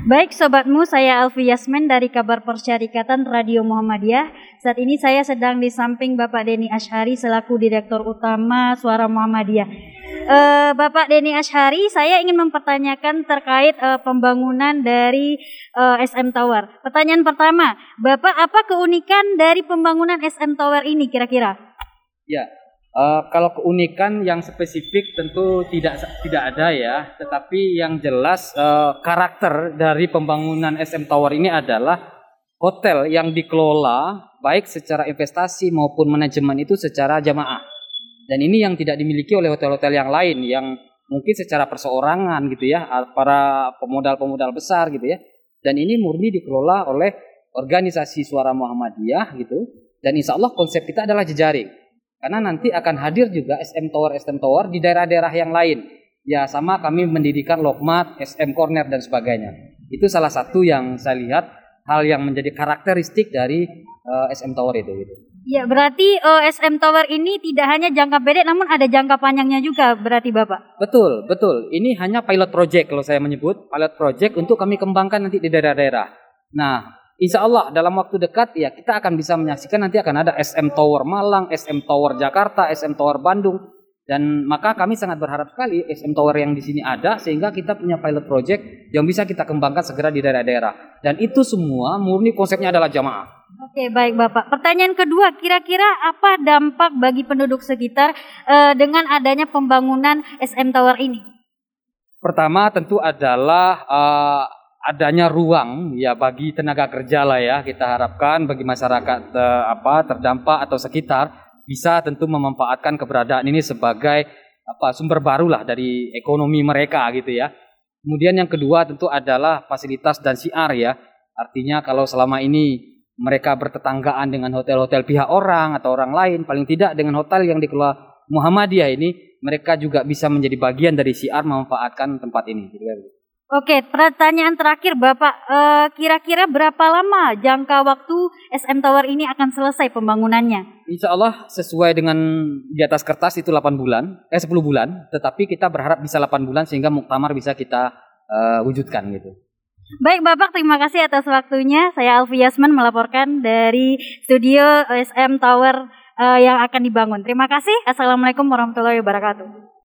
Baik sobatmu, saya Alfi Yasmin dari Kabar Persyarikatan Radio Muhammadiyah. Saat ini saya sedang di samping Bapak Deni Ashari selaku Direktur Utama Suara Muhammadiyah. Uh, Bapak Deni Ashari, saya ingin mempertanyakan terkait uh, pembangunan dari uh, SM Tower. Pertanyaan pertama, Bapak apa keunikan dari pembangunan SM Tower ini kira-kira? Ya, Uh, kalau keunikan yang spesifik tentu tidak tidak ada ya, tetapi yang jelas uh, karakter dari pembangunan SM Tower ini adalah hotel yang dikelola baik secara investasi maupun manajemen itu secara jamaah. Dan ini yang tidak dimiliki oleh hotel-hotel yang lain yang mungkin secara perseorangan gitu ya, para pemodal-pemodal besar gitu ya. Dan ini murni dikelola oleh organisasi Suara Muhammadiyah gitu. Dan insya Allah konsep kita adalah jejaring karena nanti akan hadir juga SM Tower SM Tower di daerah-daerah yang lain. Ya sama kami mendirikan Lokmat, SM Corner dan sebagainya. Itu salah satu yang saya lihat hal yang menjadi karakteristik dari uh, eh, SM Tower itu gitu. Ya, berarti uh, eh, SM Tower ini tidak hanya jangka pendek namun ada jangka panjangnya juga berarti Bapak. Betul, betul. Ini hanya pilot project kalau saya menyebut, pilot project untuk kami kembangkan nanti di daerah-daerah. Nah, Insya Allah dalam waktu dekat ya kita akan bisa menyaksikan nanti akan ada SM Tower Malang, SM Tower Jakarta, SM Tower Bandung dan maka kami sangat berharap sekali SM Tower yang di sini ada sehingga kita punya pilot project yang bisa kita kembangkan segera di daerah-daerah dan itu semua murni konsepnya adalah jamaah. Oke baik Bapak. Pertanyaan kedua kira-kira apa dampak bagi penduduk sekitar uh, dengan adanya pembangunan SM Tower ini? Pertama tentu adalah uh, adanya ruang ya bagi tenaga kerja lah ya kita harapkan bagi masyarakat eh, apa terdampak atau sekitar bisa tentu memanfaatkan keberadaan ini sebagai apa sumber baru lah dari ekonomi mereka gitu ya. Kemudian yang kedua tentu adalah fasilitas dan siar ya. Artinya kalau selama ini mereka bertetanggaan dengan hotel-hotel pihak orang atau orang lain, paling tidak dengan hotel yang dikelola Muhammadiyah ini, mereka juga bisa menjadi bagian dari siar memanfaatkan tempat ini. Oke, pertanyaan terakhir Bapak, eh, kira-kira berapa lama jangka waktu SM Tower ini akan selesai pembangunannya? Insya Allah sesuai dengan di atas kertas itu 8 bulan, eh 10 bulan, tetapi kita berharap bisa 8 bulan sehingga muktamar bisa kita uh, wujudkan gitu. Baik Bapak, terima kasih atas waktunya. Saya Alfi Yasman melaporkan dari studio SM Tower uh, yang akan dibangun. Terima kasih. Assalamualaikum warahmatullahi wabarakatuh.